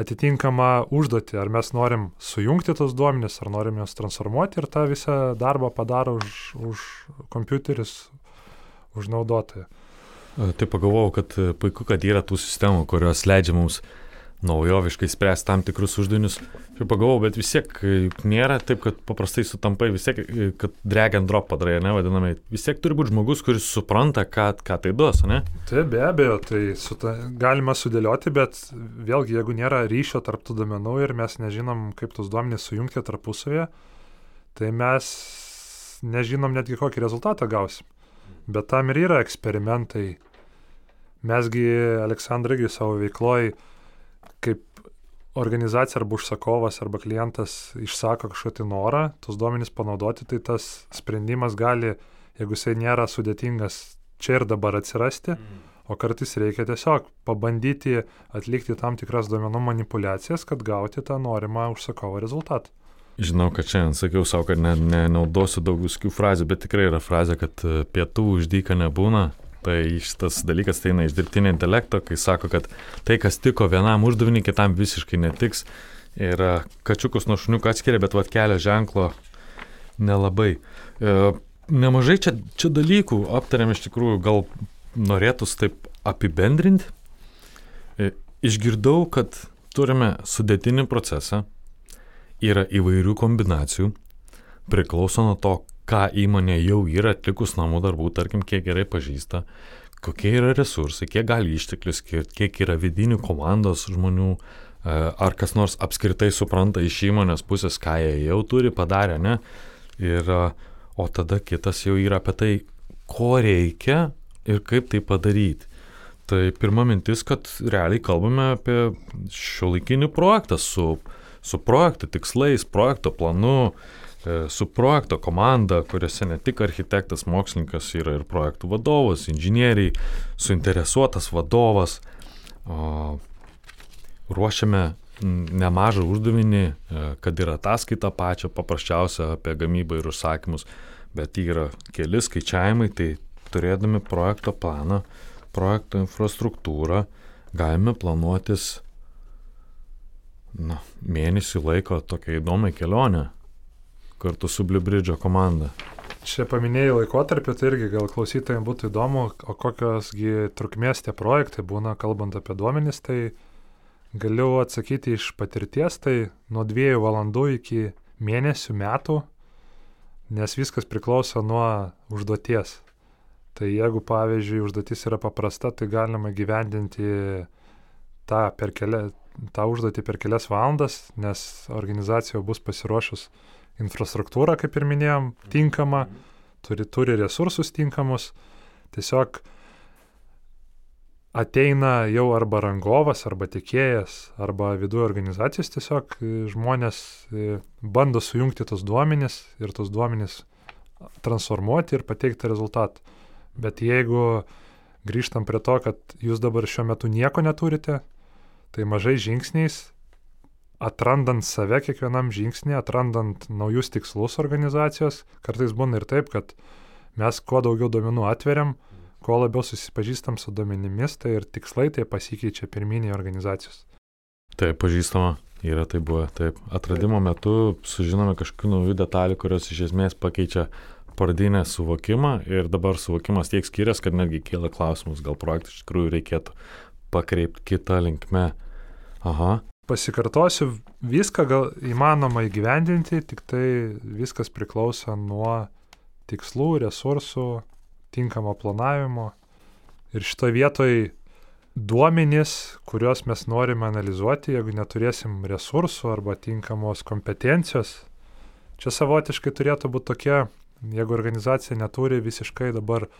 atitinkamą užduotį, ar mes norim sujungti tos duomenis, ar norim juos transformuoti ir tą visą darbą padaro už, už kompiuteris, už naudotoją. Tai pagalvojau, kad puiku, kad yra tų sistemų, kurios leidžia mums naujoviškai spręsti tam tikrus uždavinius. Ir pagalvojau, bet vis tiek nėra taip, kad paprastai sutampai, vis tiek, kad drag and drop padarai, ne, vadinamai. Vis tiek turi būti žmogus, kuris supranta, ką, ką tai duos, ne? Tai be abejo, tai su ta, galima sudėlioti, bet vėlgi, jeigu nėra ryšio tarp tų domenų ir mes nežinom, kaip tos duomenys sujungti tarpusavėje, tai mes nežinom netgi kokį rezultatą gausim. Bet tam ir yra eksperimentai. Mesgi, Aleksandrai, savo veikloj organizacija arba užsakovas arba klientas išsako kažkokį norą, tos duomenys panaudoti, tai tas sprendimas gali, jeigu jisai nėra sudėtingas, čia ir dabar atsirasti, mm. o kartais reikia tiesiog pabandyti atlikti tam tikras duomenų manipulacijas, kad gauti tą norimą užsakovo rezultatą. Žinau, kad šiandien sakiau savo, kad nenaudosiu ne, ne daug visokių frazių, bet tikrai yra frazė, kad e, pietų uždyka nebūna, Tai šitas dalykas tai eina iš dirbtinio intelekto, kai sako, kad tai, kas tiko vienam uždaviniui, kitam visiškai netiks. Ir kačiukus nuo šuniukų atskiria, bet vat kelio ženklo nelabai. E, nemažai čia, čia dalykų aptarėm iš tikrųjų, gal norėtus taip apibendrinti. E, išgirdau, kad turime sudėtinį procesą, yra įvairių kombinacijų, priklauso nuo to, ką įmonė jau yra atlikus namų darbų, tarkim, kiek gerai pažįsta, kokie yra resursai, kiek gali išteklius skirti, kiek yra vidinių komandos žmonių, e, ar kas nors apskritai supranta iš įmonės pusės, ką jie jau turi padarę, ne? Ir, e, o tada kitas jau yra apie tai, ko reikia ir kaip tai padaryti. Tai pirma mintis, kad realiai kalbame apie šio laikinį projektą su, su projekto tikslais, projekto planu, uh, su projekto komanda, kuriuose ne tik architektas, mokslininkas yra ir projektų vadovas, inžinieriai, suinteresuotas vadovas. O, ruošiame nemažą uždavinį, e, kad ir ataskaitą pačią paprasčiausią apie gamybą ir užsakymus, bet yra keli skaičiavimai, tai turėdami projekto planą, projekto infrastruktūrą, galime planuotis na, mėnesį laiko tokią įdomią kelionę kartu su Bliubridžio komanda. Čia paminėjai laikotarpį, tai irgi gal klausytojams būtų įdomu, o kokiosgi trukmės tie projektai būna, kalbant apie duomenis, tai galiu atsakyti iš patirties, tai nuo dviejų valandų iki mėnesių metų, nes viskas priklauso nuo užduoties. Tai jeigu, pavyzdžiui, užduotis yra paprasta, tai galima gyvendinti tą, keli, tą užduotį per kelias valandas, nes organizacija bus pasiruošus infrastruktūrą, kaip ir minėjom, tinkamą, turi, turi resursus tinkamus, tiesiog ateina jau arba rangovas, arba tiekėjas, arba viduje organizacijos, tiesiog e, žmonės e, bando sujungti tos duomenys ir tos duomenys transformuoti ir pateikti rezultatą. Bet jeigu grįžtam prie to, kad jūs dabar šiuo metu nieko neturite, tai mažai žingsniais atrandant save kiekvienam žingsnį, atrandant naujus tikslus organizacijos, kartais būna ir taip, kad mes kuo daugiau duomenų atveriam, kuo labiau susipažįstam su duomenimis, tai ir tikslai tai pasikeičia pirminiai organizacijos. Taip, pažįstama, yra tai buvo. Taip, atradimo metu sužinome kažkokių naujų detalių, kurios iš esmės pakeičia pradinę suvokimą ir dabar suvokimas tiek skiriasi, kad netgi kyla klausimus, gal projektą iš tikrųjų reikėtų pakreipti kitą linkmę. Aha, pasikartosiu, viską gal įmanoma įgyvendinti, tik tai viskas priklauso nuo tikslų, resursų, tinkamo planavimo. Ir šitoje vietoje duomenys, kuriuos mes norime analizuoti, jeigu neturėsim resursų arba tinkamos kompetencijos, čia savotiškai turėtų būti tokia, jeigu organizacija neturi visiškai dabar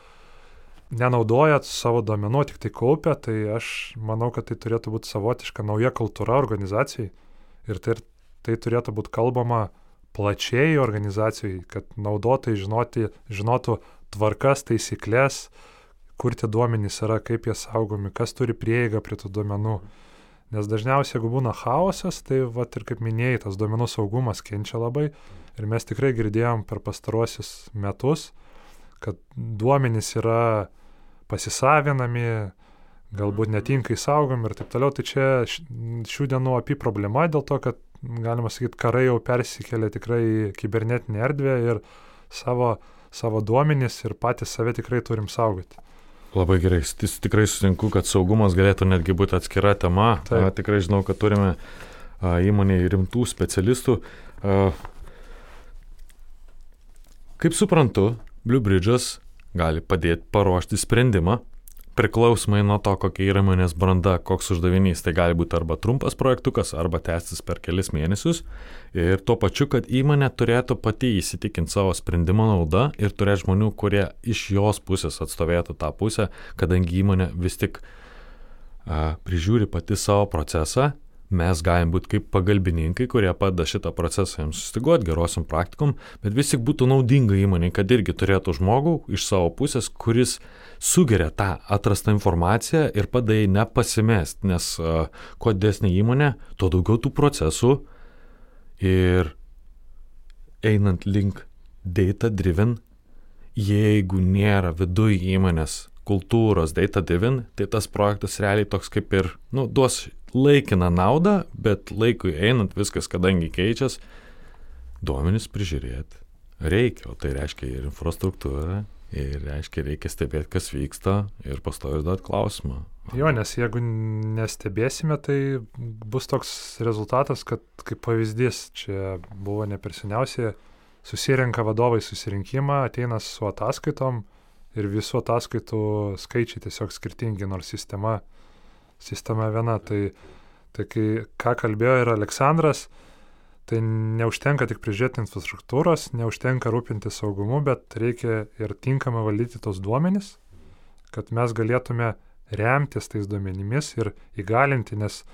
nenaudojat savo domenų, tik tai kaupia, tai aš manau, kad tai turėtų būti savotiška nauja kultūra organizacijai. Ir tai, tai turėtų būti kalbama plačiai organizacijai, kad naudotojai žinoti, žinotų tvarkas, taisyklės, kur tie duomenys yra, kaip jie saugomi, kas turi prieigą prie tų duomenų. Nes dažniausiai, jeigu būna chaosas, tai va ir kaip minėjai, tas duomenų saugumas kenčia labai. Ir mes tikrai girdėjom per pastaruosius metus, kad duomenys yra pasisavinami, galbūt netinkai saugomi ir taip toliau. Tai čia šių dienų api problema dėl to, kad, galima sakyti, karai jau persikėlė tikrai į kibernetinę erdvę ir savo, savo duomenys ir patys save tikrai turim saugoti. Labai gerai, tikrai sutinku, kad saugumas galėtų netgi būti atskira tema. Taip. A, tikrai žinau, kad turime a, įmonėje rimtų specialistų. A, kaip suprantu, Blue Bridges gali padėti paruošti sprendimą, priklausomai nuo to, kokia yra įmonės branda, koks uždavinys. Tai gali būti arba trumpas projektukas, arba tęstis per kelis mėnesius. Ir tuo pačiu, kad įmonė turėtų pati įsitikinti savo sprendimo naudą ir turėti žmonių, kurie iš jos pusės atstovėtų tą pusę, kadangi įmonė vis tik a, prižiūri pati savo procesą mes galim būti kaip pagalbininkai, kurie padeda šitą procesą jiems sustiguoti gerosiam praktikom, bet vis tik būtų naudinga įmonė, kad irgi turėtų žmogų iš savo pusės, kuris sugeria tą atrastą informaciją ir padai nepasimest, nes uh, kuo didesnė įmonė, tuo daugiau tų procesų ir einant link data driven, jeigu nėra viduje įmonės kultūros data driven, tai tas projektas realiai toks kaip ir, nu, duos laikiną naudą, bet laikui einant viskas, kadangi keičias, duomenis prižiūrėti reikia, o tai reiškia ir infrastruktūrą, ir reiškia reikia stebėti, kas vyksta ir pastoviai duoti klausimą. Jo, nes jeigu nestebėsime, tai bus toks rezultatas, kad kaip pavyzdys, čia buvo ne per seniausiai, susirenka vadovai susirinkimą, ateina su ataskaitom ir visų ataskaitų skaičiai tiesiog skirtingi, nors sistema sistema viena. Tai, tai kai ką kalbėjo ir Aleksandras, tai neužtenka tik prižiūrėti infrastruktūros, neužtenka rūpinti saugumu, bet reikia ir tinkamai valdyti tos duomenys, kad mes galėtume remtis tais duomenimis ir įgalinti, nes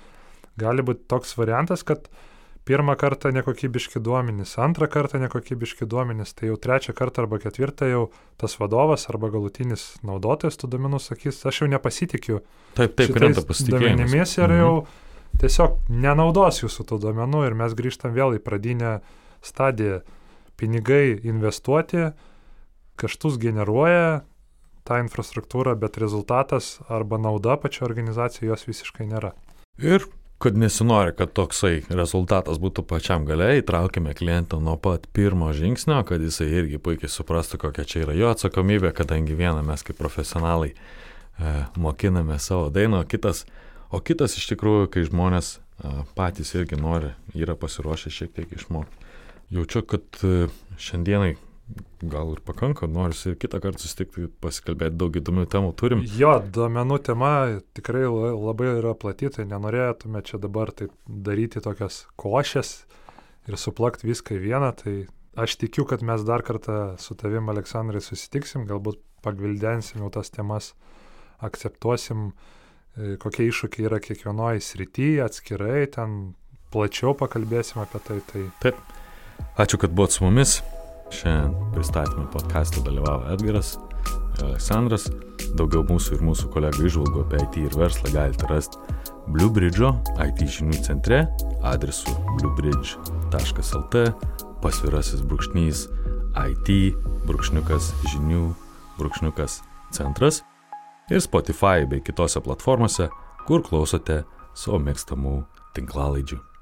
gali būti toks variantas, kad pirmą kartą nekokybiški duomenys, antrą kartą nekokybiški duomenys, tai jau trečią kartą arba ketvirtą jau tas vadovas arba galutinis naudotojas tų duomenų sakys, aš jau nepasitikiu. Taip, taip, krenta pasitikėjimas. Duomenimis ir jau mhm. tiesiog nenaudos jūsų tų duomenų ir mes grįžtam vėl į pradinę stadiją. Pinigai investuoti, kaštus generuoja tą infrastruktūrą, bet rezultatas arba nauda pačio organizacijai jos visiškai nėra. Ir kad nesinori, kad toksai rezultatas būtų pačiam gale, įtraukime klientą nuo pat pirmo žingsnio, kad jisai irgi puikiai suprastų, kokia čia yra jo atsakomybė, kadangi vieną mes kaip profesionalai e, mokiname savo dainą, o kitas, o kitas iš tikrųjų, kai žmonės e, patys irgi nori, yra pasiruošę šiek tiek išmokti. Jaučiu, kad e, šiandienai gal ir pakanka, nors ir kitą kartą susitikti, pasikalbėti daug įdomių temų turim. Jo, duomenų tema tikrai labai yra plati, tai nenorėtume čia dabar taip daryti tokias košės ir suplakti viską į vieną, tai aš tikiu, kad mes dar kartą su tavim, Aleksandrai, susitiksim, galbūt pagvildensim jau tas temas, akceptuosim, e, kokie iššūkiai yra kiekvienoje srityje atskirai, ten plačiau pakalbėsim apie tai. tai... Taip. Ačiū, kad buvot su mumis. Šiandien pristatymą podcast'e dalyvavo Edgaras, Aleksandras. Daugiau mūsų ir mūsų kolegų išvalgų apie IT ir verslą galite rasti Blue Bridge'o IT žinių centre adresu bluebridge.lt pasvirasis brūkšnys IT brūkšniukas žinių brūkšniukas centras ir Spotify bei kitose platformose, kur klausote savo mėgstamų tinklalaidžių.